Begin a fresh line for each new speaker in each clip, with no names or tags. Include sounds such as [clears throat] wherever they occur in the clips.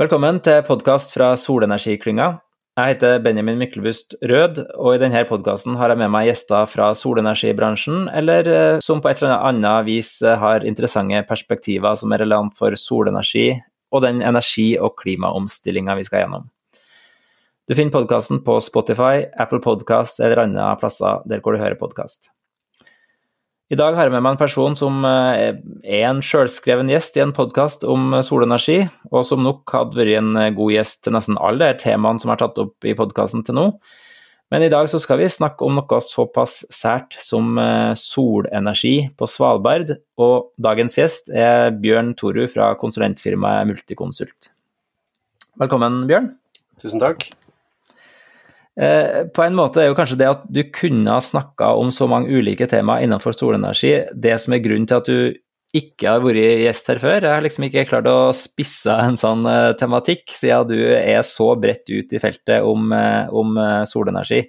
Velkommen til podkast fra Solenergiklynga. Jeg heter Benjamin Myklebust Rød, og i denne podkasten har jeg med meg gjester fra solenergibransjen, eller eh, som på et eller annet vis eh, har interessante perspektiver som er relevant for solenergi og den energi- og klimaomstillinga vi skal gjennom. Du finner podkasten på Spotify, Apple Podkast eller andre plasser der hvor du hører podkast. I dag har jeg med meg en person som eh, er en sjølskreven gjest i en podkast om solenergi, og som nok hadde vært en eh, god gjest til nesten alle de temaene som er tatt opp i podkasten til nå. Men i dag så skal vi snakke om noe såpass sært som eh, solenergi på Svalbard, og dagens gjest er Bjørn Toru fra konsulentfirmaet Multiconsult. Velkommen, Bjørn.
Tusen takk.
Eh, på en måte er jo kanskje det at du kunne ha snakka om så mange ulike temaer innenfor solenergi, det som er grunnen til at du ikke har vært gjest her før. Jeg har liksom ikke klart å spisse en sånn uh, tematikk, siden du er så bredt ut i feltet om, uh, om solenergi.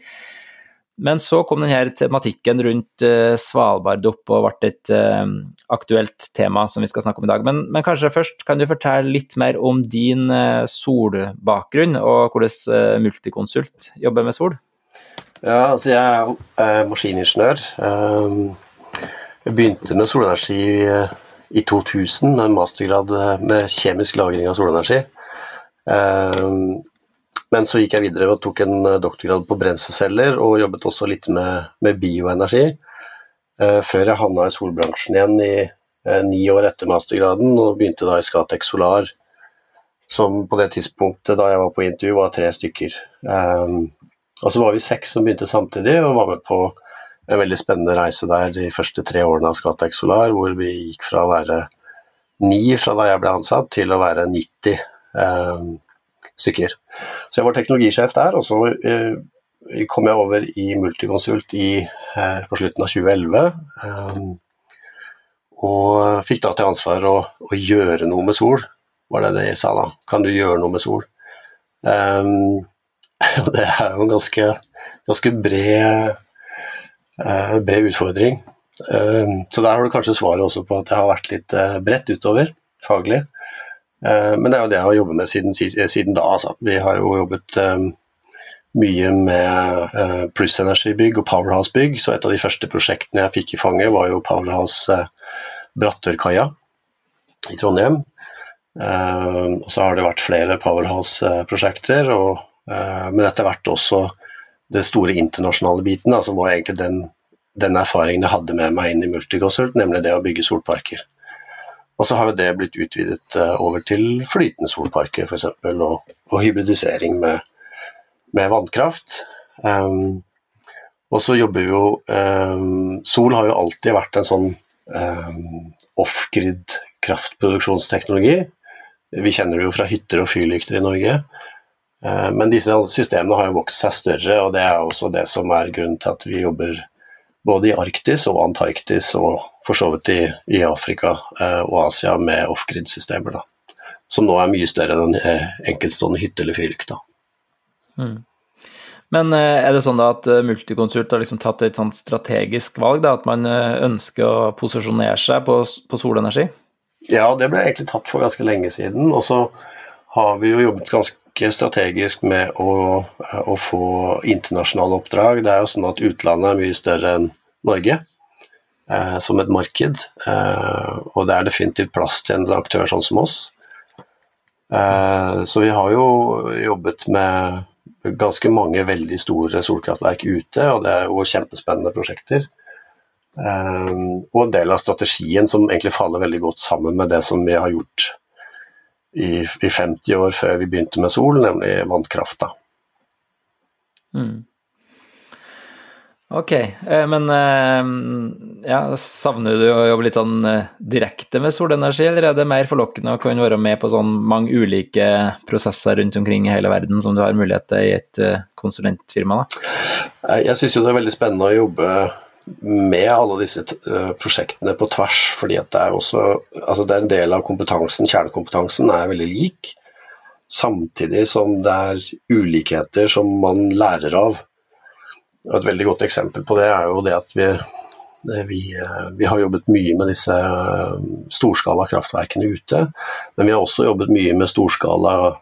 Men så kom denne tematikken rundt uh, Svalbard opp og ble et uh, aktuelt tema som vi skal snakke om i dag. Men, men, kanskje først kan du fortelle litt mer om din uh, solbakgrunn, og hvordan Multiconsult jobber med sol?
Ja, altså jeg er maskiningeniør. Jeg begynte med solenergi i 2000 med en mastergrad med kjemisk lagring av solenergi. Men så gikk jeg videre og tok en eh, doktorgrad på brenselceller, og jobbet også litt med, med bioenergi. Eh, før jeg havna i solbransjen igjen i eh, ni år etter mastergraden, og begynte da i Scatec Solar, som på det tidspunktet da jeg var på intervju, var tre stykker. Eh, og så var vi seks som begynte samtidig, og var med på en veldig spennende reise der de første tre årene av Scatec Solar, hvor vi gikk fra å være ni fra da jeg ble ansatt, til å være 90. Um, stykker. Så jeg var teknologisjef der, og så eh, kom jeg over i Multiconsult i, eh, på slutten av 2011. Um, og fikk da til ansvar å, å, gjøre noe med sol, var det det jeg sa da. Kan du gjøre noe med sol? [laughs] Um, det er jo en ganske, ganske bred, uh, bred utfordring. Um, så der har du kanskje svaret også på at jeg har vært litt uh, bredt utover faglig. Eh, men det er jo det jeg har jobbet med siden, siden da. Altså. Vi har jo jobbet um, mye med plussenergibygg og Powerhouse-bygg. Så et av de første prosjektene jeg fikk i fanget, var jo Powerhouse Brattørkaia i Trondheim. Og så har det vært flere Powerhouse-prosjekter, men etter hvert også det store internasjonale biten, som var egentlig den, den erfaringen jeg hadde med meg inn i Multiconsult, nemlig det å bygge solparker. Og så har jo det blitt utvidet eh, over til flytende solparker f.eks. Og, og hybridisering med, med vannkraft. Um, og så jobber vi jo um, Sol har jo alltid vært en sånn um, off-grid kraftproduksjonsteknologi. Vi kjenner det jo fra hytter og fyrlykter i Norge. Men disse systemene har jo vokst seg større, og det er også det som er grunnen til at vi jobber både i Arktis og Antarktis og for så vidt i, i Afrika eh, og Asia med off-grid-systemer. Som nå er mye større enn en enkeltstående hytte eller fyrlykt. Mm.
Men eh, er det sånn da at eh, Multiconsult har liksom tatt et sånt strategisk valg? Da, at man eh, ønsker å posisjonere seg på, på solenergi?
Ja, det ble egentlig tatt for ganske lenge siden. Og så har vi jo jobbet ganske strategisk med å, å, få internasjonale oppdrag. Det er jo sånn at utlandet er mye større enn Norge eh, som et marked. Eh, og det er definitivt plass til en aktør sånn som oss. Eh, så vi har jo jobbet med ganske mange veldig store solkraftverk ute, og det er jo kjempespennende prosjekter. Eh, og en del av strategien som egentlig faller veldig godt sammen med det som vi har gjort i, i 50 år før vi begynte med sol, nemlig vannkrafta. Mm.
Ok, eh, men eh, ja, savner du å jobbe litt sånn eh, direkte med solenergi, eller er det mer forlokkende å kunne være med på sånn mange ulike prosesser rundt omkring i hele verden som du har mulighet til i et konsulentfirma?
Da? Jeg syns jo det er veldig spennende å jobbe med alle disse uh, prosjektene på tvers, fordi det er også altså det er en del av kompetansen, kjernekompetansen, er veldig lik. Samtidig som det er ulikheter som man lærer av. Og et veldig godt eksempel på det er jo det at vi Vi, vi, har jobbet mye med disse storskala kraftverkene ute. Men vi har også jobbet mye med storskala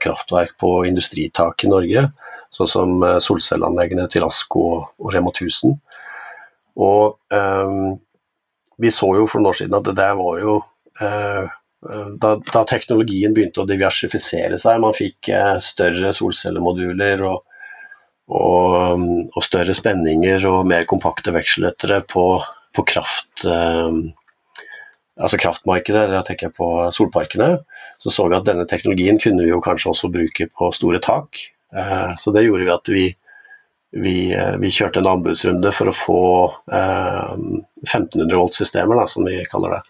kraftverk på industritak i Norge. Sånn som solcelleanleggene til ASKO og Rema 1000. Og um, vi så jo for noen år siden at det der var jo uh, da, da, teknologien begynte å diversifisere seg, man fikk uh, større solcellemoduler og, og, um, og, større spenninger og mer kompakte vekselettere på, på kraft, uh, altså kraftmarkedet, da tenker jeg på solparkene, så så vi at denne teknologien kunne vi jo kanskje også bruke på store tak. Så det gjorde vi at vi vi, eh, vi, kjørte en anbudsrunde for å få eh, 1500 volt-systemer, som vi kaller det,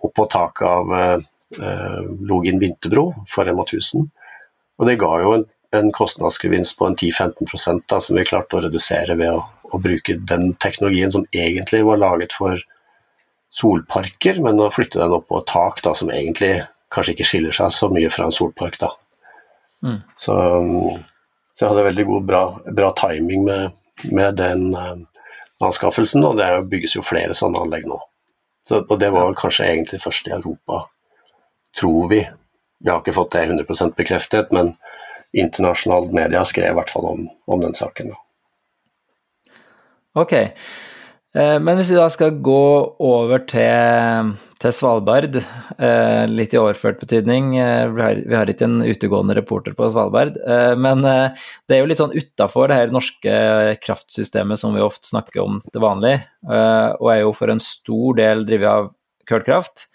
opp på taket av eh, Login vinterbro for Rema 1000. Og det ga jo en, en kostnadsgevinst på en 10-15 da, som vi klarte å redusere ved å, å, bruke den teknologien som egentlig var laget for solparker, men å flytte den opp på tak da, som egentlig kanskje ikke skiller seg så mye fra en solpark. da. Mm. Så um, så jeg hadde veldig god, bra, bra timing med, med den uh, anskaffelsen, og det bygges jo flere sånne anlegg nå. Så, og det var kanskje egentlig først i Europa, tror vi. Vi har ikke fått det 100% bekreftet, men internasjonalt media skrev i hvert fall om, om den saken. Da.
Ok. Eh, men hvis vi da skal gå over til, til Svalbard, eh, litt i overført betydning. Eh, vi har, vi har, ikke en utegående reporter på Svalbard. Men det er jo litt sånn utafor det her norske kraftsystemet som vi ofte snakker om til vanlig, og er jo for en stor del drevet av kullkraft.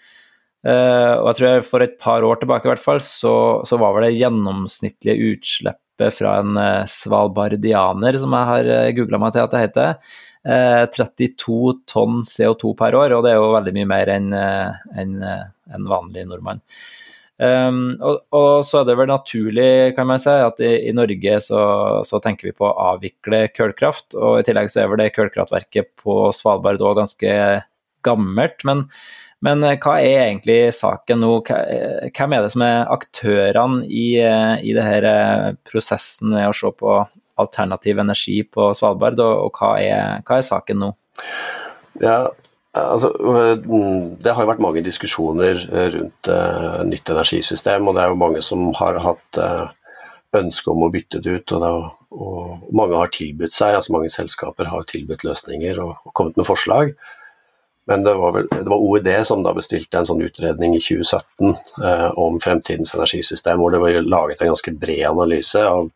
Og jeg tror for et par år tilbake i hvert fall, så, så var vel det gjennomsnittlige utslippet fra en svalbardianer, som jeg har googla meg til at det heter, 32 eh, tonn CO2 per år, og det er jo veldig mye mer enn en, eh, en vanlig nordmann. Um, og, og, så er det vel naturlig, kan man si, at i, i Norge så, så, tenker vi på å avvikle kullkraft. Og i tillegg så er vel det kullkraftverket på Svalbard òg ganske gammelt. Men, men, eh, hva er egentlig saken nå? Hvem er det som er aktørene i, i denne prosessen med å se på alternativ energi på Svalbard, og, og hva, er, hva, er, saken nå?
Ja, altså, det har jo vært mange diskusjoner rundt uh, nytt energisystem, og det er jo mange som har hatt uh, ønske om å bytte det ut. Og, da, og, mange har tilbudt seg, altså mange selskaper har tilbudt løsninger og, og kommet med forslag. Men det var, vel, det var, OED som da bestilte en sånn utredning i 2017 eh, om fremtidens energisystem, hvor det var laget en ganske bred analyse av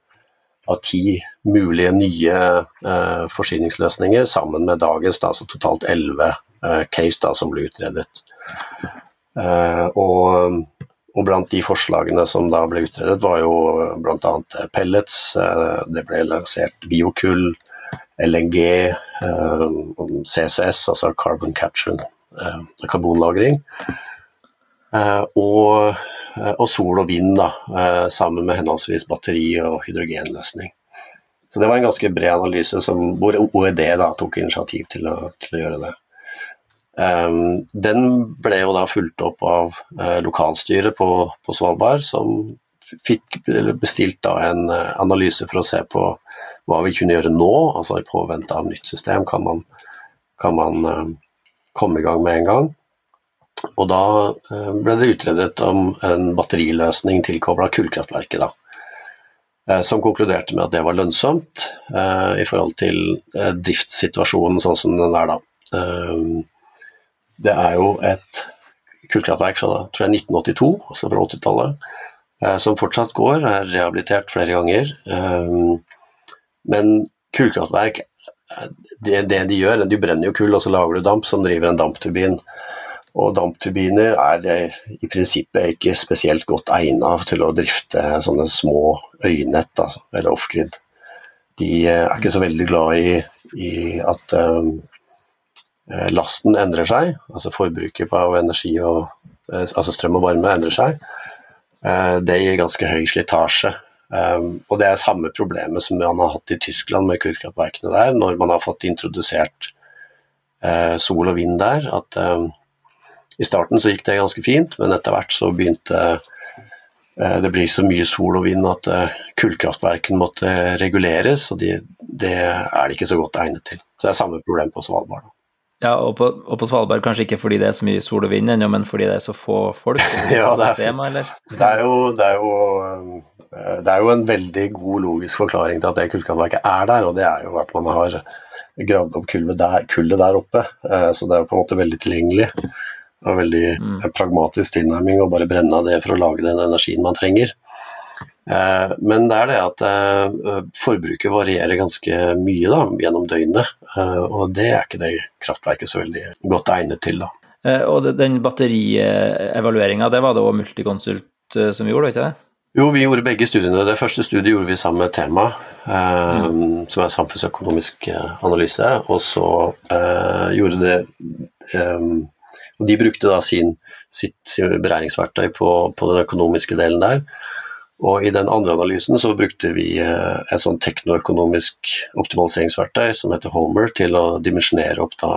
av ti mulige nye eh, forsyningsløsninger sammen med dagens, da, altså totalt elleve eh, case da, som ble utredet. Eh, og, og, blant de forslagene som da ble utredet, var jo bl.a. pellets, eh, det ble lansert biokull, LNG, eh, CCS, altså carbon capture, eh, karbonlagring. og Eh, og sol og vind, da, eh, sammen med henholdsvis batteri og hydrogenløsning. Så Det var en ganske bred analyse som, hvor OED da, tok initiativ til å, til å gjøre det. Um, den ble jo da fulgt opp av uh, lokalstyret på, på, Svalbard, som fikk bestilt da en uh, analyse for å se på hva vi kunne gjøre nå, altså i påvente av nytt system. Kan man, kan man uh, komme i gang med en gang? Og da eh, ble det utredet om en batteriløsning tilkobla kullkraftverket. da, eh, Som konkluderte med at det var lønnsomt eh, i forhold til driftssituasjonen sånn som den er da. Det er jo et kullkraftverk fra tror jeg, 1982, altså fra 80-tallet, som fortsatt går, er rehabilitert flere ganger. Men kullkraftverk, det, det de gjør, de brenner jo kull og så lager du damp som driver en dampturbin. Og dampturbiner er i prinsippet ikke spesielt godt egnet til å drifte sånne små øynett, eller off-grid. De eh, er ikke så veldig glad i, i at um, lasten endrer seg, altså forbruket av energi og altså strøm og varme endrer seg. Det gir ganske høy slitasje. Og det er samme problemet som man har hatt i Tyskland med kullkraftverkene der, når man har fått introdusert sol og vind der. at i starten så gikk det ganske fint, men etter hvert så begynte eh, det blir så mye sol og vind at eh, kullkraftverkene måtte reguleres, og de, det er de ikke så godt egnet til. Så det er samme problem på Svalbard.
Ja, og på, og på, Svalbard kanskje ikke fordi det er så mye sol og vind ennå, men fordi det er så få folk? [laughs]
ja, det er, det, er jo, det, er jo, eh, det er jo en veldig god logisk forklaring til at det kullkraftverket er der, og det er jo at man har gravd opp kullet der, kullet der oppe. Så det er jo på en måte veldig tilgjengelig. Og veldig mm. pragmatisk tilnærming å bare brenne av det for å lage den energien man trenger. Eh, men det er det at eh, forbruket varierer ganske mye da, gjennom døgnet. Eh, og det er ikke det kraftverket så veldig godt egnet til. da.
Og den batterievalueringa, det var det òg Multiconsult som gjorde, ikke det?
Jo, vi gjorde begge studiene. Det første studiet gjorde vi sammen med Tema, eh, mm. som er samfunnsøkonomisk analyse. Og så eh, gjorde det eh, Og de brukte da sin, sitt beregningsverktøy på, på den økonomiske delen der. Og I den andre analysen så brukte vi eh, et sånn teknoøkonomisk optimaliseringsverktøy som heter Homer, til å dimensjonere opp da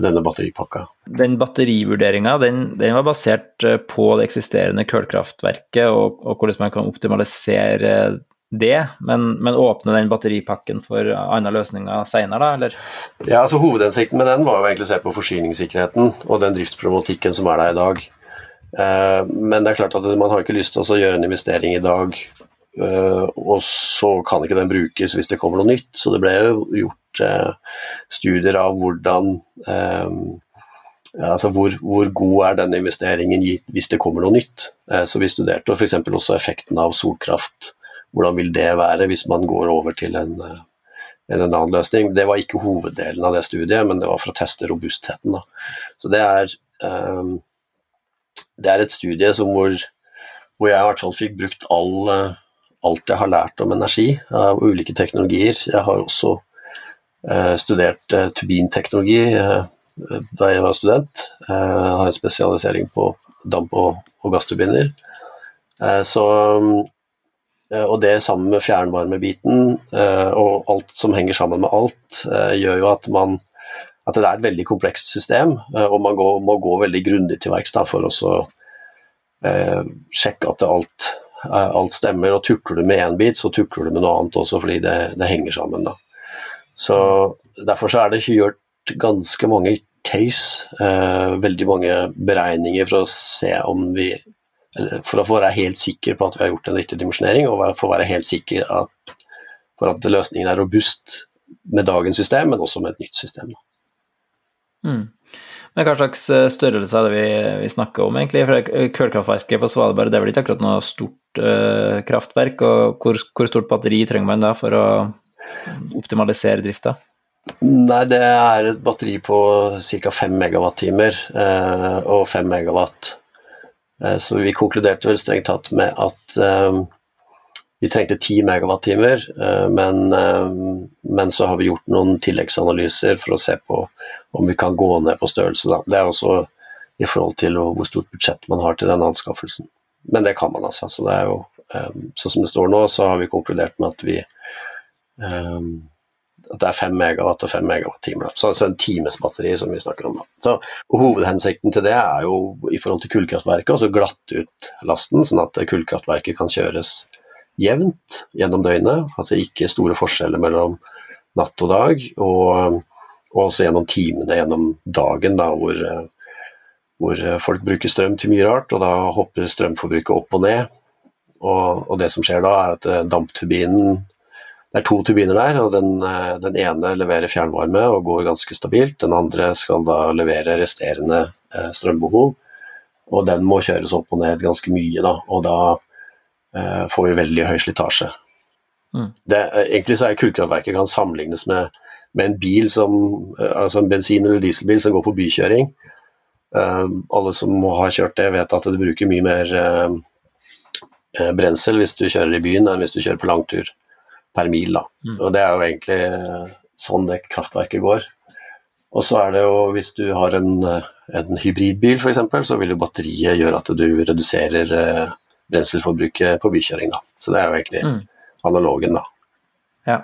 denne batteripakka.
Den batterivurderinga den, den, var basert eh, på det eksisterende kullkraftverket og, og, hvordan man kan optimalisere det, men, men åpne den batteripakken for andre løsninger senere, da, eller?
Ja, altså Hovedhensikten med den var jo egentlig å se på forsyningssikkerheten og den driftsproblematikken som er der i dag. Eh, men det er klart at man har ikke lyst til å gjøre en investering i dag, eh, og så kan ikke den brukes hvis det kommer noe nytt. Så det ble jo gjort eh, studier av hvordan altså hvor, hvor, god er denne investeringen gitt hvis det kommer noe nytt. Så vi studerte f.eks. også effekten av solkraft. Hvordan vil det være hvis man går over til en, en annen løsning. Det var ikke hoveddelen av det studiet, men det var for å teste robustheten. Da. Så det er um, det er et studie hvor, hvor, jeg i hvert fall fikk brukt all, alt jeg har lært om energi av ulike teknologier. Jeg har også uh, studert uh, turbinteknologi uh, da jeg var student. jeg har spesialisering på damp- og, og gassturbiner. så og det sammen med fjernvarmebiten og alt som henger sammen med alt, gjør jo at man at det er et veldig komplekst system, eh, og man går, må gå veldig grundig til verks for å eh, sjekke at alt, eh, alt, stemmer. Og tukler du med én bit, så tukler du med noe annet også, fordi det, det henger sammen. Da. Så Derfor så er det gjort ganske mange case, eh, veldig mange beregninger for å se om vi For å være helt sikker på at vi har gjort en riktig dimensjonering, og for å være helt sikker at, for at løsningen er robust med dagens system, men også med et nytt system.
Mm. Men hva slags eh, størrelse er det vi, vi snakker om, egentlig? For Kullkraftverket på Svalbard det er vel ikke akkurat noe stort uh, kraftverk? og hvor, hvor, stort batteri trenger man da for å optimalisere drifta?
Nei, det er et batteri på ca. 5 megawattimer uh, og 5 megawatt. Uh, så vi konkluderte vel strengt tatt med at vi trengte 10 megawattimer, men, men så har vi gjort noen tilleggsanalyser for å se på om vi kan gå ned på størrelse. Det er også i forhold til hvor stort budsjett man har til denne anskaffelsen. Men det kan man altså. Så det er jo, sånn som det står nå, så har vi konkludert med at vi at det er 5 megawatt og 5 megawatt-timer. Så altså en times batteri som vi snakker om. Så Hovedhensikten til det er jo i forhold til kullkraftverket å glatte ut lasten, sånn at kullkraftverket kan kjøres jevnt gjennom døgnet. Altså ikke store forskjeller mellom natt og dag. og og også gjennom timene gjennom dagen, da, hvor, hvor, folk bruker strøm til mye rart. og Da hopper strømforbruket opp og ned. Og, og det som skjer da, er at eh, dampturbinen Det er to turbiner der, og den, den, ene leverer fjernvarme og går ganske stabilt. Den andre skal da levere resterende strømbehov, og den må kjøres opp og ned ganske mye. Da, og da eh, får vi veldig høy slitasje. Mm. Det, egentlig så er kullkraftverket kan sammenlignes med med en bil som, eh, altså en bensin- eller dieselbil som går på bykjøring. Alle som har kjørt det, vet at det bruker mye mer brensel hvis du kjører i byen enn hvis du kjører på langtur per mil. Mm. Og Det er jo egentlig sånn det kraftverket går. Og så er det jo hvis du har en, en hybridbil f.eks., så vil jo batteriet gjøre at du reduserer uh, brenselforbruket på bykjøring. da. Så det er jo egentlig mm. analogen, da.
Ja.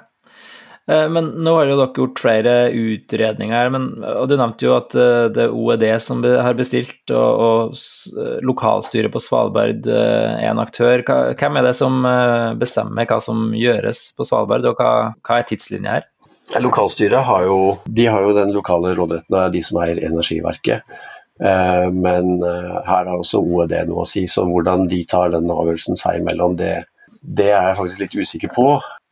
Eh, men nå har dere gjort flere utredninger, men, og du nevnte jo at eh, det er OED som har bestilt, og, og eh, lokalstyret på Svalbard er en aktør. Hvem er det som bestemmer hva som gjøres på Svalbard, og hva, hva er tidslinja her?
Lokalstyret har jo, har jo den lokale råderetten, og er de som eier Energiverket. Men her har også OED noe å si, så hvordan de tar den avgjørelsen seg imellom, det, det er jeg faktisk litt usikker på.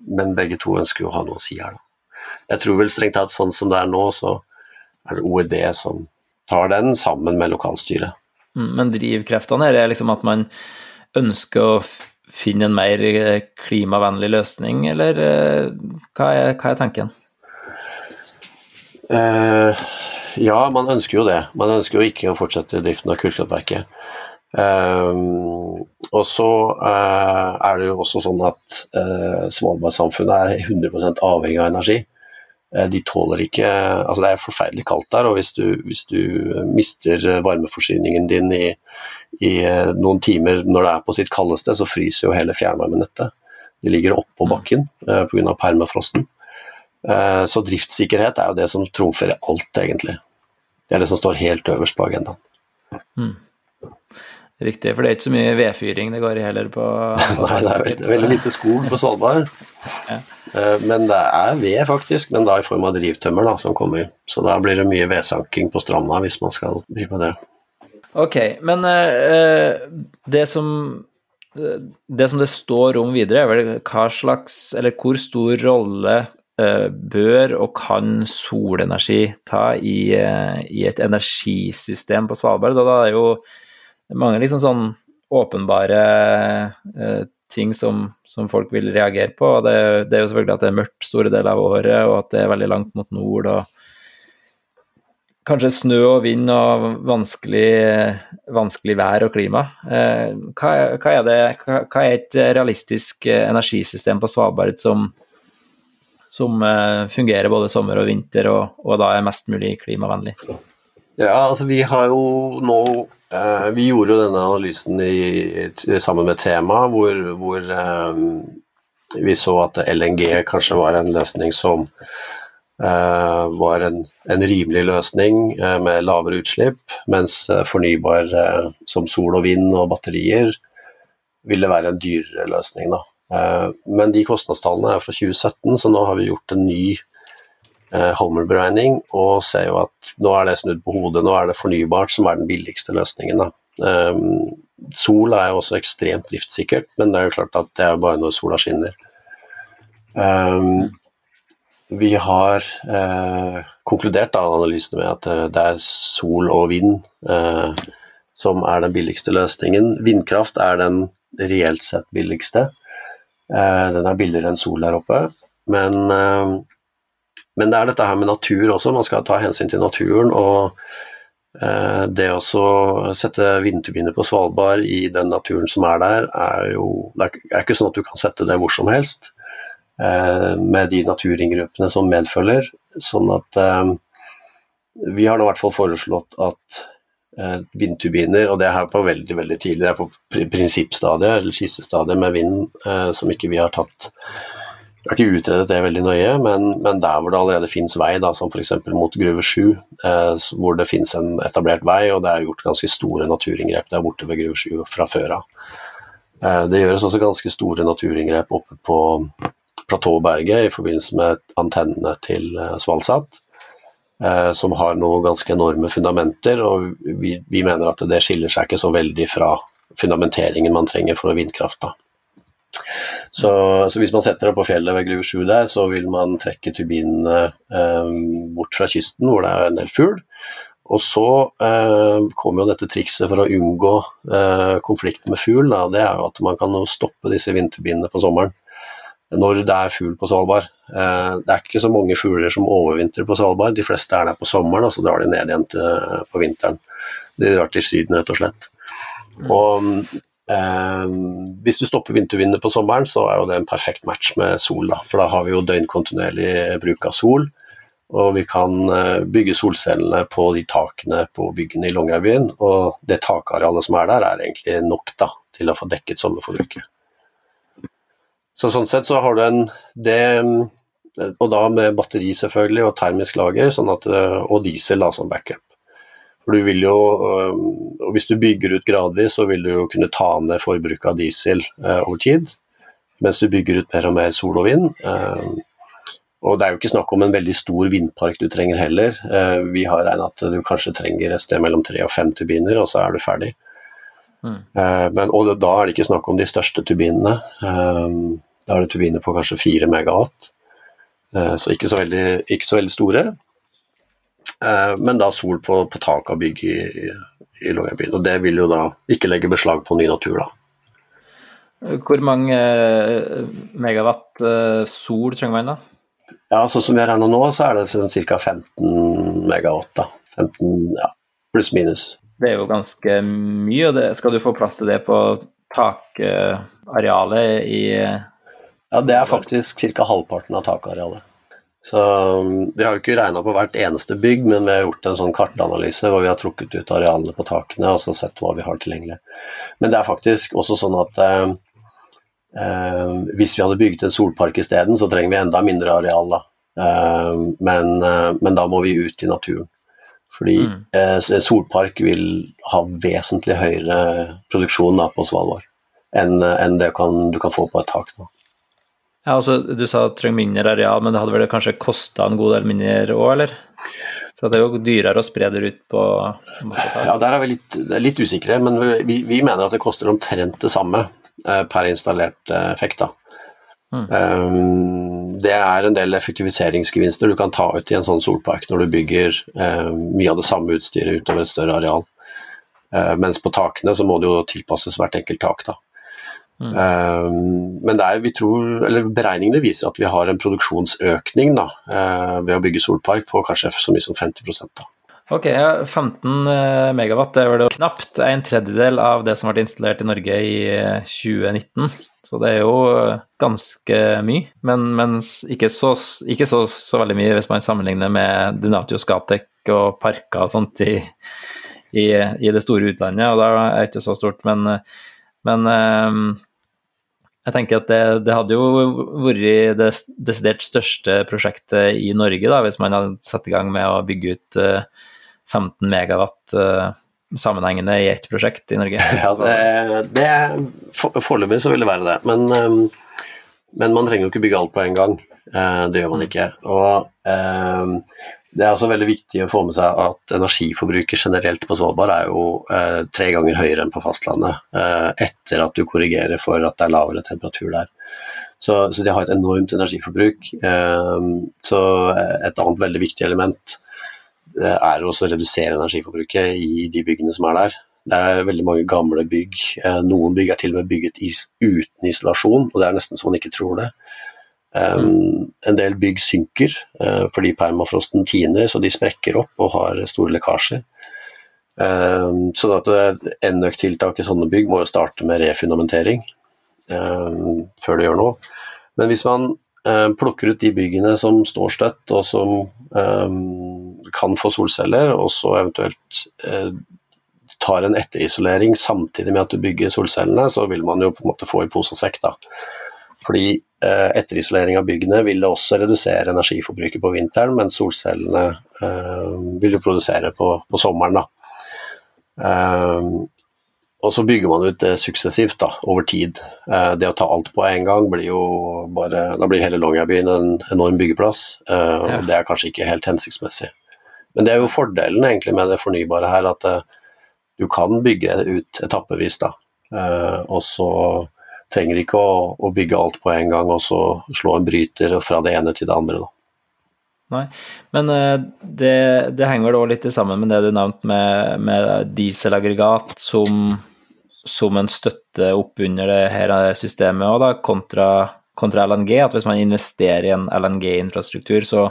Men begge to ønsker jo å ha noe å si her, da. Jeg tror vel strengt tatt sånn som det er nå, så er det OED som tar den, sammen med lokalstyret.
Mm, men drivkreftene her er liksom at man ønsker å finne en mer klimavennlig løsning, eller hva er, hva er tanken?
Eh, ja, man ønsker jo det. Man ønsker jo ikke å fortsette driften av kullkraftverket. Um, og så uh, er det jo også sånn at uh, Svalbard-samfunnet er 100% avhengig av energi. Uh, de tåler ikke Altså det er forferdelig kaldt der, og hvis du, hvis du mister varmeforsyningen din i, i noen timer når det er på sitt kaldeste, så fryser jo hele fjernvarmenettet. De ligger oppå bakken uh, pga. permafrosten. Så driftssikkerhet er jo det som trumfer alt, egentlig. Det er det som står helt øverst på agendaen. Mm.
Riktig, for det er ikke så mye vedfyring det går i heller på [laughs]
Nei, det er veldig, veldig lite skog på Svalbard. Ja. Eh, men det er ved, faktisk, men da i form av drivtømmer da, som kommer inn. Så da blir det mye vedsanking på stranda hvis man skal drive med det.
Ok, men uh, det som det som det står om videre, er vel hva slags, eller hvor stor rolle uh, bør og kan solenergi ta i, uh, i et energisystem på Svalbard? Da, da er jo det er mange liksom sånn åpenbare eh, ting som, som, folk vil reagere på. Det, det, er jo selvfølgelig at det er mørkt store deler av året, og at det er veldig langt mot nord. og Kanskje snø og vind og vanskelig, vanskelig vær og klima. Eh, hva, hva, er det, hva, hva, er et realistisk energisystem på Svalbard som, som eh, fungerer både sommer og vinter, og, og da er mest mulig klimavennlig?
Ja, altså vi har jo nå eh, Vi gjorde jo denne analysen i, sammen med Tema, hvor, hvor eh, vi så at LNG kanskje var en løsning som eh, var en, en, rimelig løsning eh, med lavere utslipp, mens eh, fornybar eh, som sol og vind og batterier ville være en dyrere løsning. Da. men de kostnadstallene er fra 2017, så nå har vi gjort en ny Eh, Homer-beregning og ser jo at nå er det snudd på hodet, nå er det fornybart som er den billigste løsningen. Um, sol er jo også ekstremt driftssikkert, men det er jo klart at det er bare når sola skinner. Um, vi har uh, konkludert da, analysene med at uh, det er sol og vind som er den billigste løsningen. Vindkraft er den reelt sett billigste. den er billigere enn sol der oppe, men men det er dette her med natur også, man skal ta hensyn til naturen. og eh, det å sette vindturbiner på Svalbard i den naturen som er der, er jo Det er ikke sånn at du kan sette det hvor som helst eh, med de naturinngrepene som medfølger. Sånn at eh, vi har nå i hvert fall foreslått at vindturbiner, og det er her på veldig veldig tidlig, det er på prinsippstadiet eller skissestadiet med vind som ikke vi har tatt jeg har ikke utredet det veldig nøye, men, men der hvor det allerede finnes vei, da, som f.eks. mot Gruve 7, eh, hvor det finnes en etablert vei, og det er gjort ganske store naturinngrep der borte ved Gruve 7 fra før av. Eh, det gjøres også ganske store naturinngrep oppe på Platåberget i forbindelse med antennene til eh, Svalsat, eh, som har noen ganske enorme fundamenter, og vi, vi, mener at det skiller seg ikke så veldig fra fundamenteringen man trenger for vindkraft. Så, så, hvis man setter det på fjellet ved Gruve 7 der, så vil man trekke turbinene eh, bort fra kysten hvor det er en del fugl. Og så eh, kommer jo dette trikset for å unngå eh, konflikt med fugl. Det er jo at man kan stoppe disse vindturbinene på sommeren når det er fugl på Svalbard. Eh, det er ikke så mange fugler som overvintrer på Svalbard. De fleste er der på sommeren, og så drar de ned igjen til, på vinteren. De drar til Syden, rett og slett. Og Eh, hvis du stopper vintervinduet på sommeren, så er jo det en perfekt match med sol. Da. For da har vi jo døgnkontinuerlig bruk av sol. Og vi kan eh, bygge solcellene på de takene på byggene i Longyearbyen. Og det takarealet som er der, er egentlig nok da, til å få dekket sommerforbruket. Så sånn sett så har du en det, Og da med batteri selvfølgelig, og termisk lager, sånn at, eh, og diesel da, som backup. For du vil jo, og Hvis du bygger ut gradvis, så vil du jo kunne ta ned forbruket av diesel over tid. Mens du bygger ut mer og mer sol og vind. og det er jo ikke snakk om en veldig stor vindpark du trenger heller. Vi har regnet at du kanskje trenger et sted mellom tre og fem turbiner, og så er du ferdig. Mm. Men, og da er det ikke snakk om de største turbinene. Da er det turbiner på kanskje fire megawatt, så ikke så veldig, ikke så veldig store. Men da sol på, på taket av bygg i, i Longyearbyen. Og det vil jo da ikke legge beslag på ny natur, da.
Hvor mange megawatt sol trenger man da?
Ja, sånn som vi er her nå, så er det sånn ca. 15 megawatt. da. 15, ja, Pluss minus.
Det er jo ganske mye, og det, skal du få plass til det på takarealet i
Ja, det er faktisk ca. halvparten av takarealet. Så um, Vi har jo ikke regna på hvert eneste bygg, men vi har gjort en sånn kartanalyse hvor vi har trukket ut arealene på takene og så sett hva vi har tilgjengelig. Men det er faktisk også sånn at eh, Eh, hvis vi hadde bygget en solpark isteden, så trenger vi enda mindre areal. Da. Eh, men, eh, men, da må vi ut i naturen. Fordi mm. solpark vil ha vesentlig høyere produksjon da, på Svalbard enn, enn det kan, du kan få på et tak. Da.
Ja, altså, du sa trenger mindre areal, men det hadde vel kanskje kosta en god del mindre òg, eller? For det er jo dyrere å spre det ut på masse tak.
Ja, der er vi litt, litt usikre, men vi, vi, mener at det koster omtrent det samme. Eh, per installert effekt. effekt. Mm. Um, det er en del effektiviseringsgevinster du kan ta ut i en sånn solpark når du bygger um, mye av det samme utstyret utover et større areal. Uh, mens på takene så må det jo tilpasses hvert enkelt tak. da. Mm. Um, men er, vi tror, eller beregningene viser at vi har en produksjonsøkning da, uh, ved å bygge solpark på kanskje så mye som 50 da.
Ok, 15 eh, megawatt det var det knapt en tredjedel av det som ble installert i Norge i 2019. Eh, så det er jo ganske mye, men, men ikke, så, ikke så, så, veldig mye hvis man sammenligner med Dunatio Skatek og parker og sånt i, i, i, det store utlandet, og da er det ikke så stort. Men, men jeg tenker at det, det, hadde jo vært det desidert største prosjektet i Norge da, hvis man hadde satt i gang med å bygge ut 15 megawatt uh, sammenhengende i ett prosjekt i Norge? [laughs]
Ja, det, det Foreløpig så vil det være det. Men, um, men, man trenger jo ikke bygge alt på en gang. Det gjør man mm. ikke. Og det er altså veldig viktig å få med seg at energiforbruket generelt på Svalbard er jo eh, tre ganger høyere enn på fastlandet, etter at du korrigerer for at det er lavere temperatur der. Så, så de har et enormt energiforbruk. så et annet veldig viktig element er å redusere energiforbruket i de byggene som er der. Det er veldig mange gamle bygg. Eh, noen bygg er til og med bygget uten isolasjon, og det er nesten så man ikke tror det. Um, en del bygg synker uh, fordi permafrosten tiner, så de sprekker opp og har store lekkasjer. Um, så enøktiltak i sånne bygg må jo starte med refundamentering um, før det gjør noe. Men hvis man uh, plukker ut de byggene som står støtt, og som kan få solceller, og så eventuelt uh, tar en etterisolering samtidig med at du bygger solcellene, så vil man jo på en måte få i pose og sekk. da. Fordi etterisolering av byggene vil også redusere energiforbruket på vinteren, men solcellene eh, vil jo produsere på, på sommeren. da. Eh, og så bygger man ut det suksessivt da, over tid. Eh, det å ta alt på en gang blir jo bare Da blir hele Longyearbyen en enorm byggeplass, eh, og det er kanskje ikke helt hensiktsmessig. Men det er jo fordelen egentlig med det fornybare her, at du kan bygge ut etappevis. da. Og så trenger ikke å, å, bygge alt på en gang og så slå en bryter fra det ene til det andre. da.
Nei, men uh, det, det, henger da litt sammen med det du nevnte med, med dieselaggregat som, som, en støtte opp under det her systemet da, kontra, kontra LNG. At hvis man investerer i en LNG-infrastruktur, så,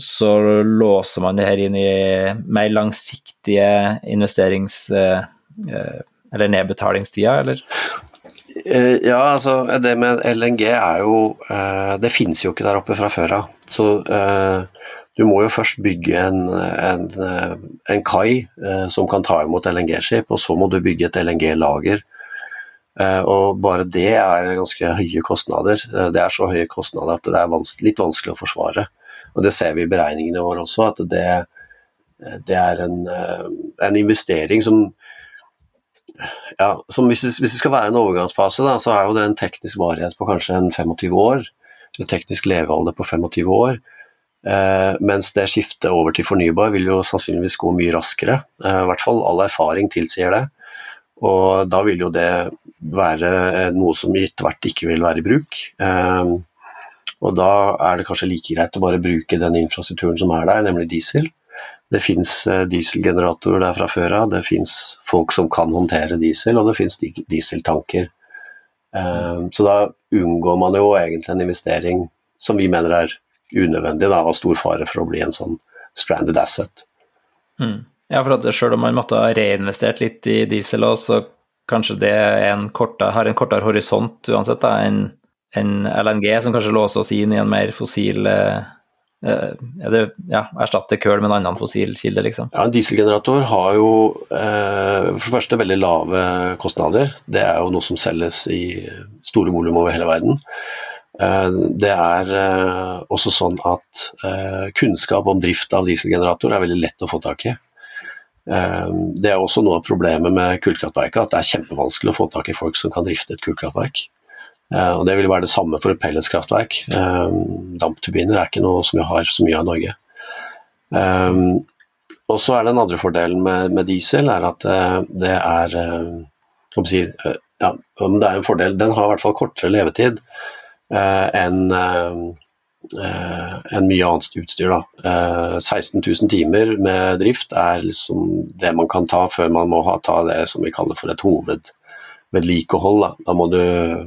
så låser man det her inn i mer langsiktige investerings- eh, eh, eller nedbetalingstida, eller?
Eh, ja, altså det med LNG er jo Det finnes jo ikke der oppe fra før av. Så du må jo først bygge en, en, en kai som kan ta imot LNG-skip, og så må du bygge et LNG-lager. Og bare det er ganske høye kostnader. Det er så høye kostnader at det er vanskelig, litt vanskelig å forsvare. Og Det ser vi i beregningene våre også, at det, det er en, eh, en, investering som ja, hvis, det, hvis det skal være en overgangsfase, da, så er jo det en teknisk varighet på kanskje en 25 år. En teknisk levealder på 25 år. Eh, mens det skiftet over til fornybar vil jo sannsynligvis gå mye raskere. Eh, I hvert fall all erfaring tilsier det. Og da vil jo det være eh, noe som gitt hvert ikke vil være i bruk. Eh, og da er det kanskje like greit å bare bruke den infrastrukturen som er der, nemlig diesel. Det fins eh, dieselgeneratorer der fra før av, det fins folk som kan håndtere diesel, og det fins dieseltanker. Eh, så da unngår man jo egentlig en investering som vi mener er unødvendig da, og stor fare for å bli en sånn stranded asset.
Mm. Ja, for at selv om man måtte ha reinvestert litt i diesel òg, så kanskje det en kortere, har en kortere horisont uansett da, enn en LNG, som kanskje låser oss inn i en mer fossil eh det, ja, erstatte kull med en annen fossil kilde, liksom.
Ja, En dieselgenerator har jo eh, for det første veldig lave kostnader. Det er jo noe som selges i store volum over hele verden. Eh, det er eh, også sånn at eh, kunnskap om drift av dieselgenerator er veldig lett å få tak i. Det er også noe av problemet med kullkraftverket, at det er kjempevanskelig å få tak i folk som kan drifte et kullkraftverk. Og Det vil være det samme for et pelletskraftverk. Dampturbiner er ikke noe som vi har så mye av i Norge. Og så er Den andre fordelen med, med diesel er at det er, si, ja, det er en fordel. Den har i hvert fall kortere levetid enn enn en eh, mye annet utstyr. Da. 16 eh, 000 timer med drift er liksom det man kan ta før man må ha, ta det som vi kaller for et hovedvedlikehold. Da. da må du eh,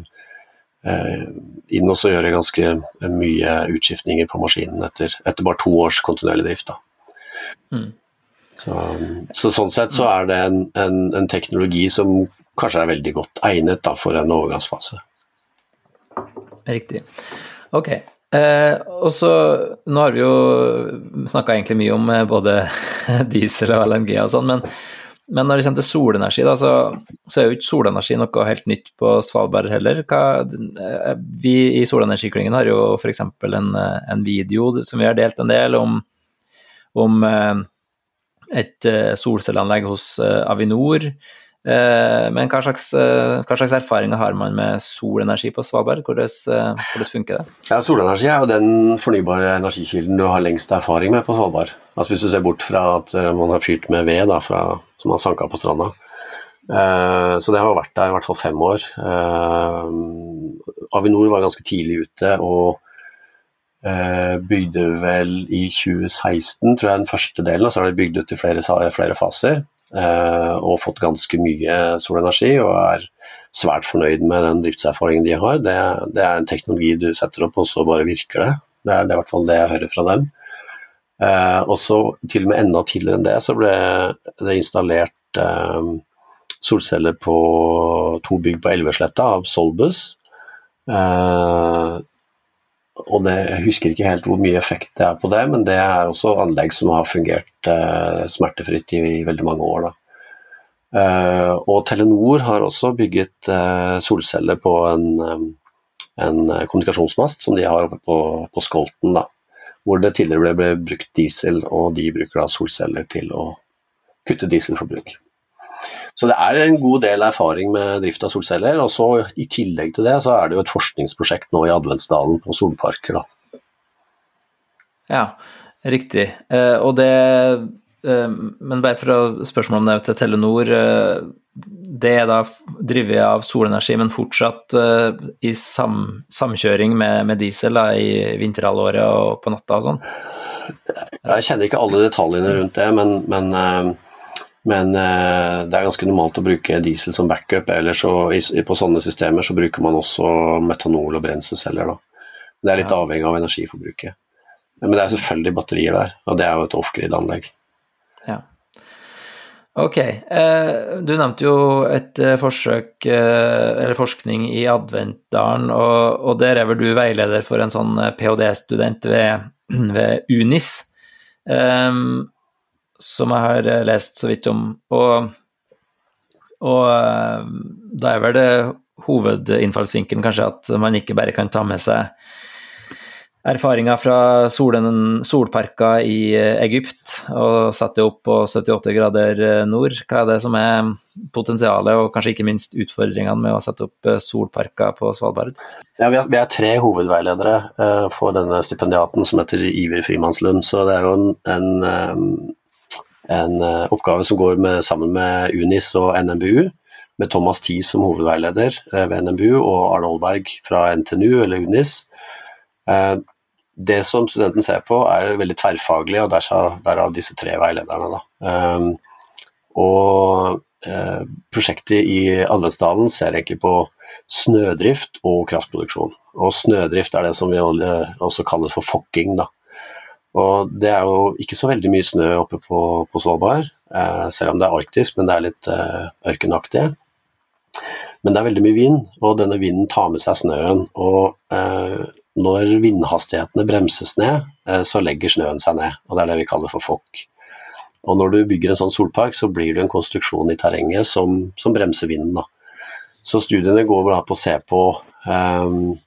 inn og gjøre ganske mye utskiftninger på maskinen etter, etter bare to års kontinuerlig drift. Mm. Så, så, sånn sett så er det en, en, en, teknologi som kanskje er veldig godt egnet da, for en overgangsfase.
Riktig. Ok. Eh, og så, Nå har vi jo snakka egentlig mye om eh, både [laughs] diesel og LNG og sånn, men, men, når det kommer til solenergi, da, så, så, er jo ikke solenergi noe helt nytt på Svalbard heller. Hva, eh, vi i Solenergiklyngen har jo f.eks. En, eh, en video som vi har delt en del om, om et solcelleanlegg hos Avinor Eh, men hva slags, eh, hva slags, erfaringer har man med solenergi på Svalbard? Hvordan, eh, hvordan, funker det?
Ja, Solenergi er jo den fornybare energikilden du har lengst erfaring med på Svalbard. Altså Hvis du ser bort fra at man har fyrt med ved da, fra, som har sanka på stranda. Så det har vært der i hvert fall fem år. Avinor var ganske tidlig ute og bygde vel i 2016, tror jeg, den første delen. Og så har de bygd ut i flere, flere faser. Eh, og fått ganske mye solenergi og er svært fornøyd med den driftserfaringen de har. Det, det, er en teknologi du setter opp, og så bare virker det. Det er, det er i hvert fall det jeg hører fra dem. Eh, og så til og med enda tidligere enn det, så ble det installert eh, solceller på to bygg på Elvesletta av Solbus. Eh, og det, Jeg husker ikke helt hvor mye effekt det er på det, men det er også anlegg som har fungert eh, smertefritt i, i, veldig mange år. Eh, og Telenor har også bygget eh, solceller på en, eh, en, kommunikasjonsmast som de har oppe på, på Skolten. Da, hvor det tidligere ble, brukt diesel, og de bruker da solceller til å kutte dieselforbruk. Så det er en god del erfaring med drift av solceller. Og så i tillegg til det, så er det jo et forskningsprosjekt nå i Adventsdalen på solparker, da.
Ja, riktig. Eh, og det eh, Men bare for å spørsmål om det til Telenor. Eh, det er da drevet av solenergi, men fortsatt uh, i sam, samkjøring med, med diesel da, i vinterhalvåret og på natta og sånn?
Jeg kjenner ikke alle detaljene rundt det, men, men uh, men uh, det er ganske normalt å bruke diesel som backup. Eller så, på sånne systemer så bruker man også metanol og brenselceller. Da. Det er litt ja. avhengig av energiforbruket. Men det er selvfølgelig batterier der, og det er jo et off-grid-anlegg.
Ja. Ok. Eh, du nevnte jo et eh, forsøk, eh, eller forskning i Adventdalen, og, der er vel du veileder for en sånn ph.d.-student ved, [clears throat] ved UNIS. Um, som jeg har lest så vidt om. Og, og da er vel det hovedinnfallsvinkelen kanskje at man ikke bare kan ta med seg erfaringer fra solen, solparker i eh, Egypt og sette opp på 78 grader eh, nord. Hva er det som er potensialet og kanskje ikke minst utfordringene med å sette opp eh, solparker på Svalbard?
Ja, vi, er tre hovedveiledere for denne stipendiaten som heter Iver Frimannslund. Så det er jo en, en, en oppgave som går med, sammen med UNIS og NMBU. Med Thomas Thies som hovedveileder ved NMBU og Arne Olberg fra NTNU eller UNIS. Det som studenten ser på er veldig tverrfaglig, og derav disse tre veilederne. Um, og uh, prosjektet i Adventsdalen ser egentlig på snødrift og kraftproduksjon. Og snødrift er det som vi også kaller for fokking. Da. Og det er jo ikke så veldig mye snø oppe på, på Svalbard, selv om det er arktisk, men det er litt ørkenaktig. Men det er veldig mye vind, og denne vinden tar med seg snøen. Og når vindhastighetene bremses ned, eh, så legger snøen seg ned. og Det er det vi kaller for fokk. Og Når du bygger en sånn solpark, så blir det en konstruksjon i terrenget som, som bremser vinden. Da. Så studiene går da på å se på um,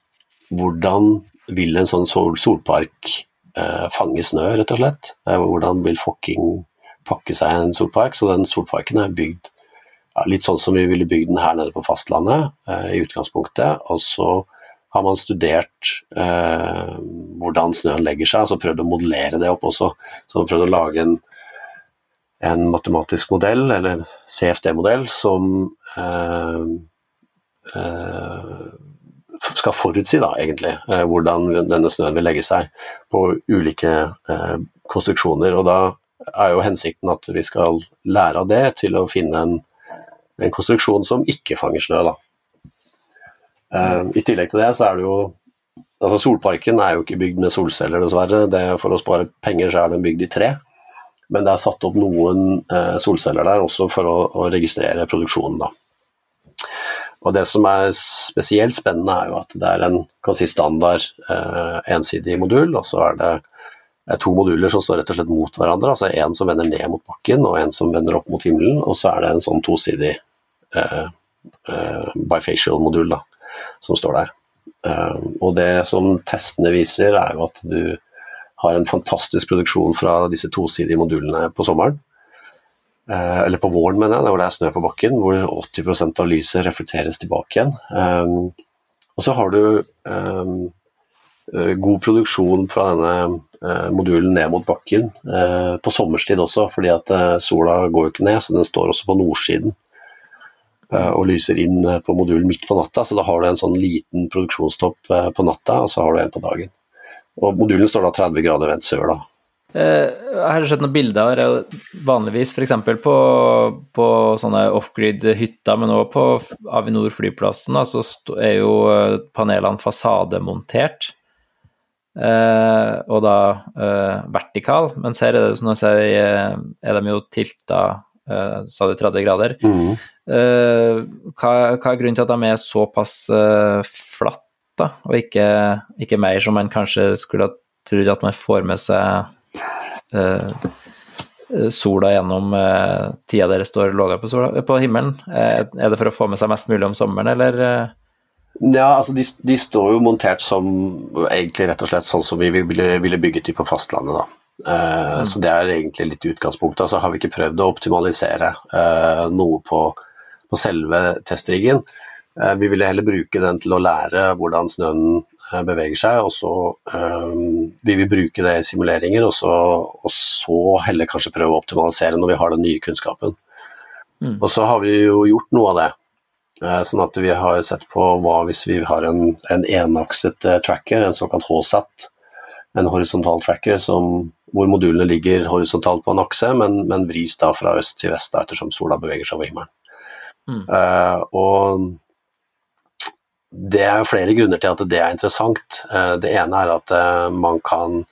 hvordan vil en sånn sol solpark uh, fange snø, rett og slett. Uh, hvordan vil fokking pakke seg en solpark. Så den solparken er bygd ja, litt sånn som vi ville bygd den her nede på fastlandet uh, i utgangspunktet. og så har man studert eh, hvordan snøen legger seg, altså prøvd å modellere det opp også. Så man prøvd å lage en, en matematisk modell, eller en CFD-modell, som eh, eh, skal forutsi da, egentlig, eh, hvordan denne snøen vil legge seg på ulike eh, konstruksjoner. Og da er jo hensikten at vi skal lære av det til å finne en, en konstruksjon som ikke fanger snø. da. Uh, I tillegg til det så er det jo altså Solparken er jo ikke bygd med solceller, dessverre. Det, for å spare penger så er den bygd i tre. Men det er satt opp noen uh, solceller der også for å, å registrere produksjonen. da. Og Det som er spesielt spennende, er jo at det er en si, standard eh, ensidig modul. Og så er det to moduler som står rett og slett mot hverandre. altså En som vender ned mot bakken, og en som vender opp mot himmelen. Og så er det en sånn tosidig uh, bifacial-modul. da som står der. Eh, og det som testene viser, er jo at du har en fantastisk produksjon fra disse tosidige modulene på sommeren. Eh, eller på våren, mener jeg, hvor det er snø på bakken, hvor 80% av lyset reflekteres tilbake igjen. Eh, og så har du god produksjon fra denne modulen ned mot bakken på sommerstid også, fordi at sola går jo ikke ned, så den står også på nordsiden. Eh, og lyser inn eh, på modulen midt på natta, så da har du en sånn liten produksjonstopp eh, på natta, og så har du en på dagen. Og modulen står da 30 grader vendt sør, da.
Jeg har sett noen bilder vanligvis f.eks. På, på sånne off-grid hytter, men også på Avinor flyplassen, så er jo panelene fasademontert. og da vertikal, mens her er det som jeg sier, er de jo tilta sa du 30 grader. Mm. Uh, hva, hva, er grunnen til at de er såpass uh, flatt, da, og ikke, ikke, mer som man kanskje skulle ha trodd at man får med seg uh, sola gjennom uh, tida dere står lavere på, på, himmelen? er det for å få med seg mest mulig om sommeren, eller?
Ja, altså de, de, står jo montert som egentlig rett og slett sånn som vi ville, ville bygget de på fastlandet. da. Uh, mm. Så det er egentlig litt utgangspunktet. Altså har vi ikke prøvd å optimalisere uh, noe på, på, selve testriggen. Uh, vi ville heller bruke den til å lære hvordan snøen beveger seg, og så vil vi bruke det i simuleringer, og så, og så, heller kanskje prøve å optimalisere når vi har den nye kunnskapen. Mm. Og så har vi jo gjort noe av det. Sånn at vi har sett på hva hvis vi har en, en enakset tracker, en såkalt HSAT, en horisontal tracker som hvor modulene ligger horisontalt på en akse, men, men vris da fra øst til vest da, ettersom sola beveger seg over himmelen. Uh, og det er flere grunner til at det er interessant. Uh, det ene er at uh, man kan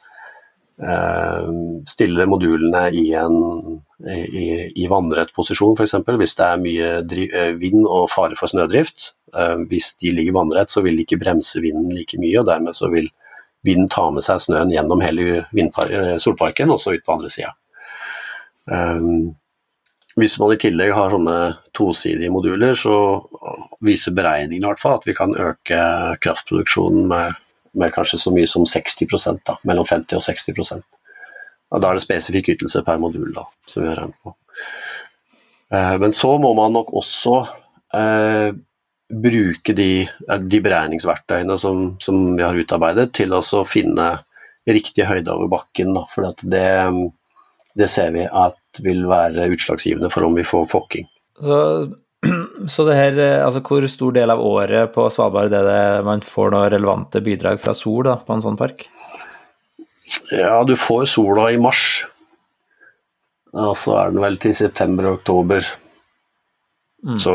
stille modulene i en i, i vannrett posisjon, f.eks. Hvis det er mye vind og fare for snødrift. Hvis de ligger vannrett, så vil de ikke bremse vinden like mye, og dermed så vil vinden ta med seg snøen gjennom hele solparken og så ut på andre sida. Um, hvis man i tillegg har sånne tosidige moduler, så viser beregningene i hvert fall at vi kan øke kraftproduksjonen med med kanskje så mye som 60 da, mellom 50 og 60% og Da er det spesifikk ytelse per modul da, som vi har regnet på. Eh, men så må man nok også eh, bruke de, de beregningsverktøyene som, som, vi har utarbeidet, til å finne riktig høyde over bakken. Da, for det, det, ser vi at vil være utslagsgivende for om vi får fokking.
Så, [clears throat] så det her, altså hvor stor del av året på Svalbard er det man får noen relevante bidrag fra sol da, på en sånn park?
Ja, du får sola i mars. Og så er den vel til september og oktober. Mm. Så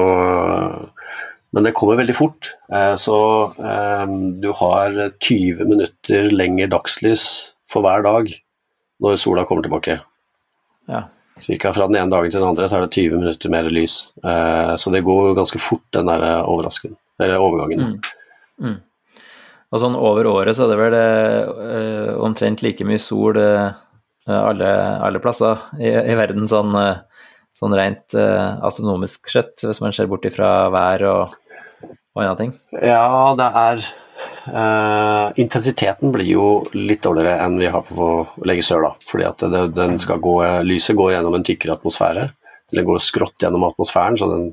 Men det kommer veldig fort. Eh, så um, du har 20 minutter lenger dagslys for hver dag når sola kommer tilbake.
Ja.
Cirka fra den ene dagen til den andre så er det 20 minutter mer lys. Eh, så det går ganske fort, den der overgangen. Mm. Mm.
Og sånn over året så er det vel uh, omtrent like mye sol uh, alle, alle, plasser i, i verden, sånn, uh, sånn rent astronomisk sett, hvis man ser bort ifra vær og, og andre ting?
Ja, det er Intensiteten blir jo litt dårligere enn vi har på Legge sør, da. Fordi at det, den skal gå, lyset går gjennom en tykkere atmosfære. Eller går skrått gjennom atmosfæren, så den,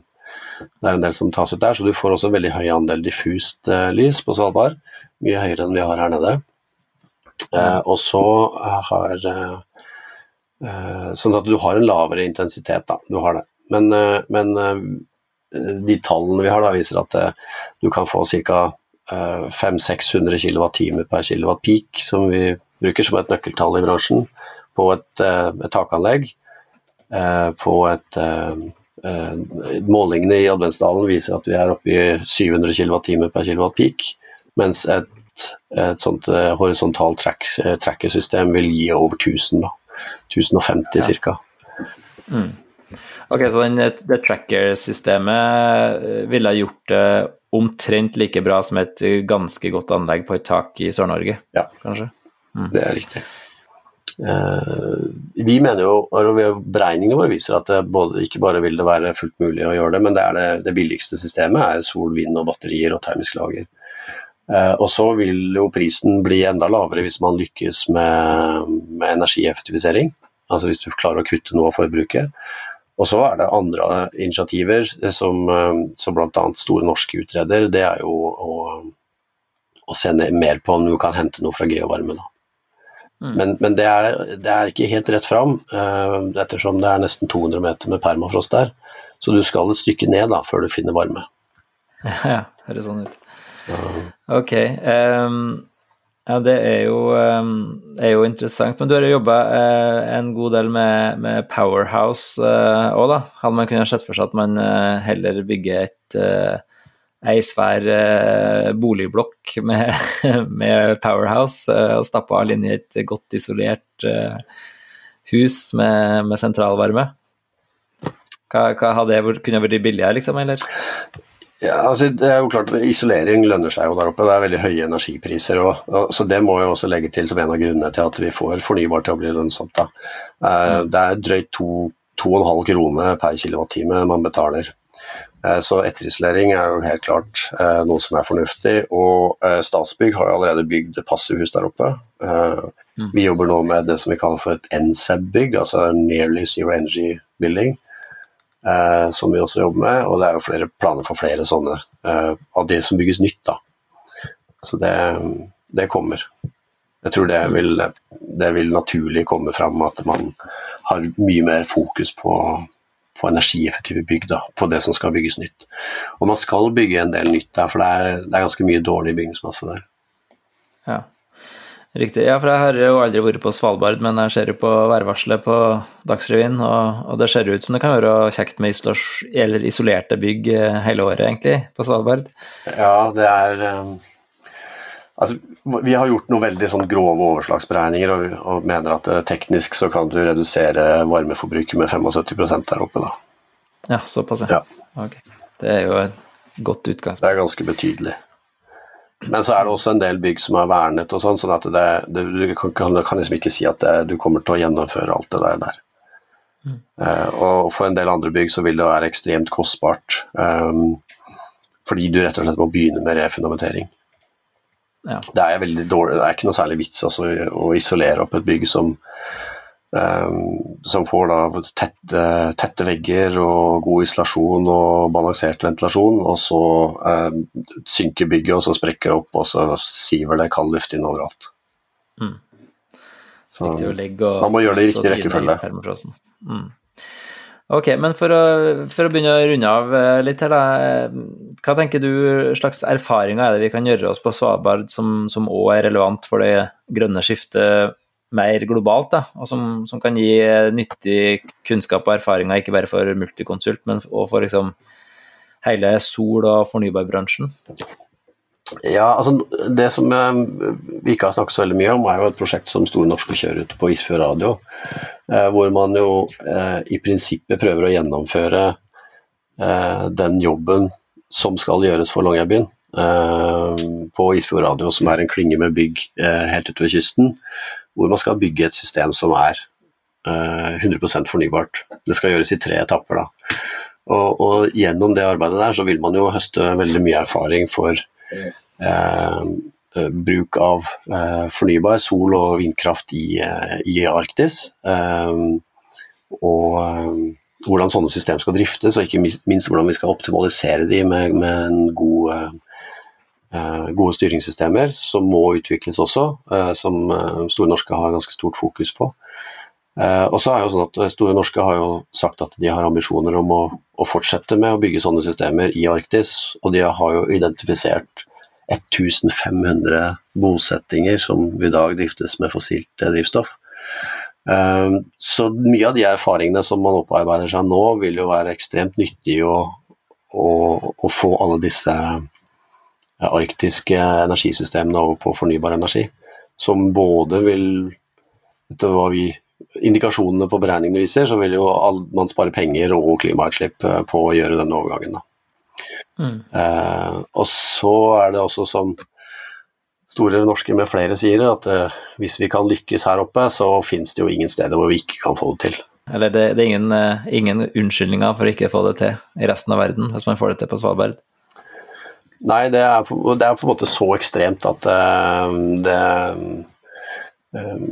det er en del som tas ut der. Så du får også en veldig høy andel diffust lys på Svalbard mye høyere enn vi har her nede. Uh, og så har Sånn at du har en lavere intensitet, da. Du har det. Men, men de tallene vi har, da, viser at du kan få ca. 500-600 kWt per kWt peak, som vi bruker som et nøkkeltall i bransjen, på et, et takanlegg. På et Målingene i Adventsdalen viser at vi er oppe i 700 kWt per kWt peak. Mens et, et sånt horisontalt track, trackersystem vil gi over 1000, da. 1050 ja. ca.
Mm. Ok, så den, det tracker-systemet eh, ville gjort det omtrent like bra som et ganske godt anlegg på et tak i Sør-Norge,
ja.
kanskje?
Mm. Det er riktig. Uh, vi mener jo, og Beregningene våre viser at både, ikke bare vil det være fullt mulig å gjøre det, men det, er det, det billigste systemet er sol, vind og batterier og termisk lager. Uh, og så vil jo prisen bli enda lavere hvis man lykkes med, med energieffektivisering. Altså hvis du klarer å kutte noe av forbruket. Og så er det andre initiativer som, eh, som bl.a. Store Norske utreder. Det er jo å, å se mer på om du kan hente noe fra geovarme. Da. Mm. Men, men det, er, det, er, ikke helt rett fram, uh, ettersom det er nesten 200 meter med permafrost der. Så du skal et stykke ned da, før du finner varme. [laughs]
Ja, høres sånn ut. Ok. Um, ja, det er jo, um, er jo, interessant. Men du har jo jobba uh, en god del med, med Powerhouse òg, uh, da. Hadde man kunnet sett for seg at man uh, heller bygger et ei svær boligblokk med, [laughs] med Powerhouse og stappa all inn i et godt isolert hus med, med sentralvarme? Hva, hva hadde det kunne vært billigere, liksom, eller?
Ja, altså det er jo klart Isolering lønner seg jo der oppe. Det er veldig høye energipriser. Og, og, så Det må jeg også legge til som en av grunnene til at vi får fornybar til å bli lønnsomt. Da. Uh, det er drøyt 2,5 kroner per kilowattime man betaler. Uh, så etterisolering er jo helt klart eh, noe som er fornuftig. Og Statsbygg har jo allerede bygd passivhus der oppe. Mm. Vi jobber nå med det som vi kaller for et NSEB-bygg, altså Nearly Zero Energy Building eh, som vi også jobber med. Og det er jo flere planer for flere sånne eh, av det som bygges nytt. da. Så det, det kommer. Jeg tror det vil, det vil, naturlig komme fram at man har mye mer fokus på, på energieffektive bygg, da, på det som skal bygges nytt. Og man skal bygge en del nytt der, for det er, det er ganske mye dårlig bygningsmasse der.
Ja. Riktig. Ja, for jeg har jo aldri vært på Svalbard, men jeg ser jo på værvarselet på Dagsrevyen, og, og, det ser ut som det kan være kjekt med isolerte bygg eh, hele året, egentlig, på Svalbard.
Ja, det er um, Altså, vi har gjort noen veldig sånn grove overslagsberegninger og, og, mener at uh, teknisk så kan du redusere varmeforbruket med 75 der oppe, da.
Ja, såpass, ja. Okay. Det er jo et godt utgangspunkt.
Det er ganske betydelig. Men så er det også en del bygg som er vernet og sånn, sånn at det, det, du kan, kan, liksom ikke si at det, du kommer til å gjennomføre alt det der. der. Mm. Uh, og for en del andre bygg så vil det være ekstremt kostbart. Um, fordi du rett og slett må begynne med refundamentering. Ja. Det er veldig dårlig, det er ikke noe særlig vits altså, å isolere opp et bygg som, som får da tette, tette, vegger og god isolasjon og balansert ventilasjon, og så eh, synker bygget, og så sprekker det opp, og så siver det kald luft inn overalt. Mm. Så man må gjøre det i riktig rekkefølge. Mm.
Ok, men for å, for å, begynne å runde av eh, litt her, da. Hva tenker du slags erfaringer er det vi kan gjøre oss på Svalbard som òg er relevant for det grønne skiftet mer globalt, da, og som, som, kan gi nyttig kunnskap og erfaringer, ikke bare for Multiconsult, men også for liksom hele sol- og fornybarbransjen?
Ja, altså Det som eh, vi ikke har snakket så veldig mye om, er jo et prosjekt som Store Norske kjører ut på Isfjord Radio. Eh, hvor man jo eh, i prinsippet prøver å gjennomføre den jobben som skal gjøres for Longyearbyen. På Isfjord Radio, som er en klynge med bygg helt utover kysten. Hvor man skal bygge et system som er 100% fornybart. Det skal gjøres i tre etapper. da. Og, og, gjennom det arbeidet der så vil man jo høste veldig mye erfaring for Eh, eh, bruk av eh, fornybar sol- og vindkraft i, i Arktis. og hvordan sånne system skal driftes, og ikke minst hvordan vi skal optimalisere de med, med gode, gode styringssystemer, som må utvikles også, som Store Norske har ganske stort fokus på. og så er jo sånn at Store Norske har jo sagt at de har ambisjoner om å, å fortsette med å bygge sånne systemer i Arktis, og de har jo identifisert 1500 bosettinger som i dag driftes med fossilt drivstoff. Så mye av de erfaringene som man opparbeider seg nå, vil jo være ekstremt nyttig å, å, å få alle disse arktiske energisystemene over på fornybar energi. Som både vil, etter hva vi indikasjonene på beregningene viser, så vil jo man spare penger og klimautslipp eh, på å gjøre denne overgangen. Mm. Eh, og så er det også som Store Norske med flere sier, at eh, hvis vi kan lykkes her oppe, så finnes det jo ingen steder hvor vi ikke kan få det til.
Eller det, det er ingen, uh, ingen, unnskyldninger for å ikke få det til i resten av verden, hvis man får det til på Svalbard?
Nei, det er, det er på en måte så ekstremt at uh, det, uh,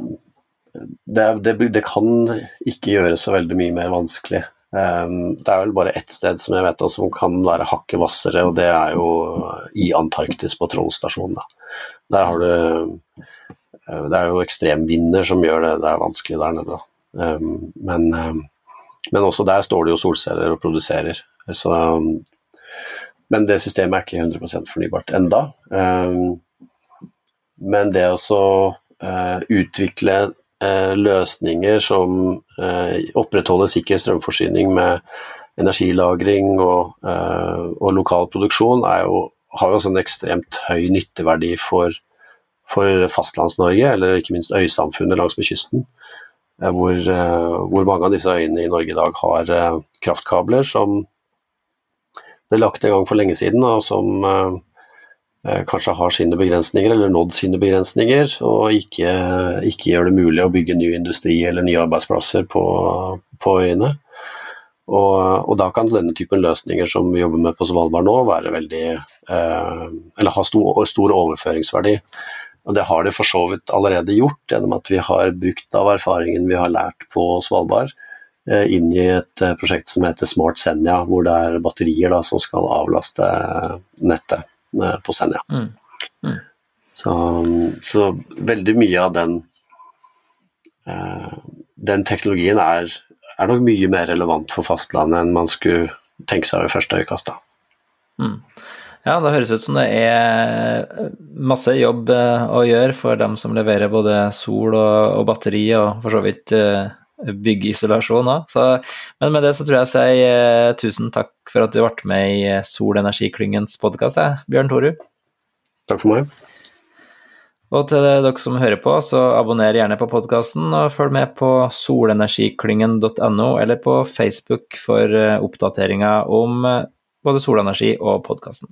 det, det, det kan ikke gjøres så veldig mye mer vanskelig. Ehm, det er vel bare ett sted som jeg vet som kan være hakket hvassere, og det er jo i Antarktis på Trollstasjonen. Der har du eh, Det er jo ekstremvinder som gjør det, det er vanskelig der nede. Ehm, men, ehm, men også der står det jo solceller og produserer. Så, men det systemet er ikke 100% fornybart enda. Men det å eh, utvikle Eh, løsninger som eh, opprettholder sikker strømforsyning med energilagring og, og lokal produksjon, jo, har jo en ekstremt høy nytteverdi for, for Fastlands-Norge, eller ikke minst øysamfunnet langs med kysten. Hvor, hvor, mange av disse øyene i Norge i dag har kraftkabler som ble lagt i gang for lenge siden, og som Eh, kanskje har sine begrensninger, eller nådd sine begrensninger, og ikke, ikke gjør det mulig å bygge ny industri eller nye arbeidsplasser på, på øyene. Og, og, da kan denne typen løsninger som vi jobber med på Svalbard nå, være veldig eh, Eller ha stor, stor, overføringsverdi. Og det har det for så vidt allerede gjort, gjennom at vi har brukt av erfaringen vi har lært på Svalbard, eh, inn i et eh, prosjekt som heter Smart Senja, hvor det er batterier da, som skal avlaste nettet på Senja. Mm. Mm. Så, så, veldig mye av den den teknologien er, er, nok mye mer relevant for fastlandet enn man skulle tenke seg ved første øyekast.
Mm. Ja, det høres ut som det er masse jobb eh, å gjøre for dem som leverer både sol og, og batteri, og for så vidt byggisolasjon òg. Men med det så tror jeg jeg sier uh, tusen takk for at du ble med i Solenergiklyngens podkast, Bjørn Toru.
Takk for meg.
Og til dere som hører på, så abonner gjerne på podkasten, og følg med på solenergiklyngen.no eller på Facebook for eh, oppdateringer om eh, både solenergi og podkasten.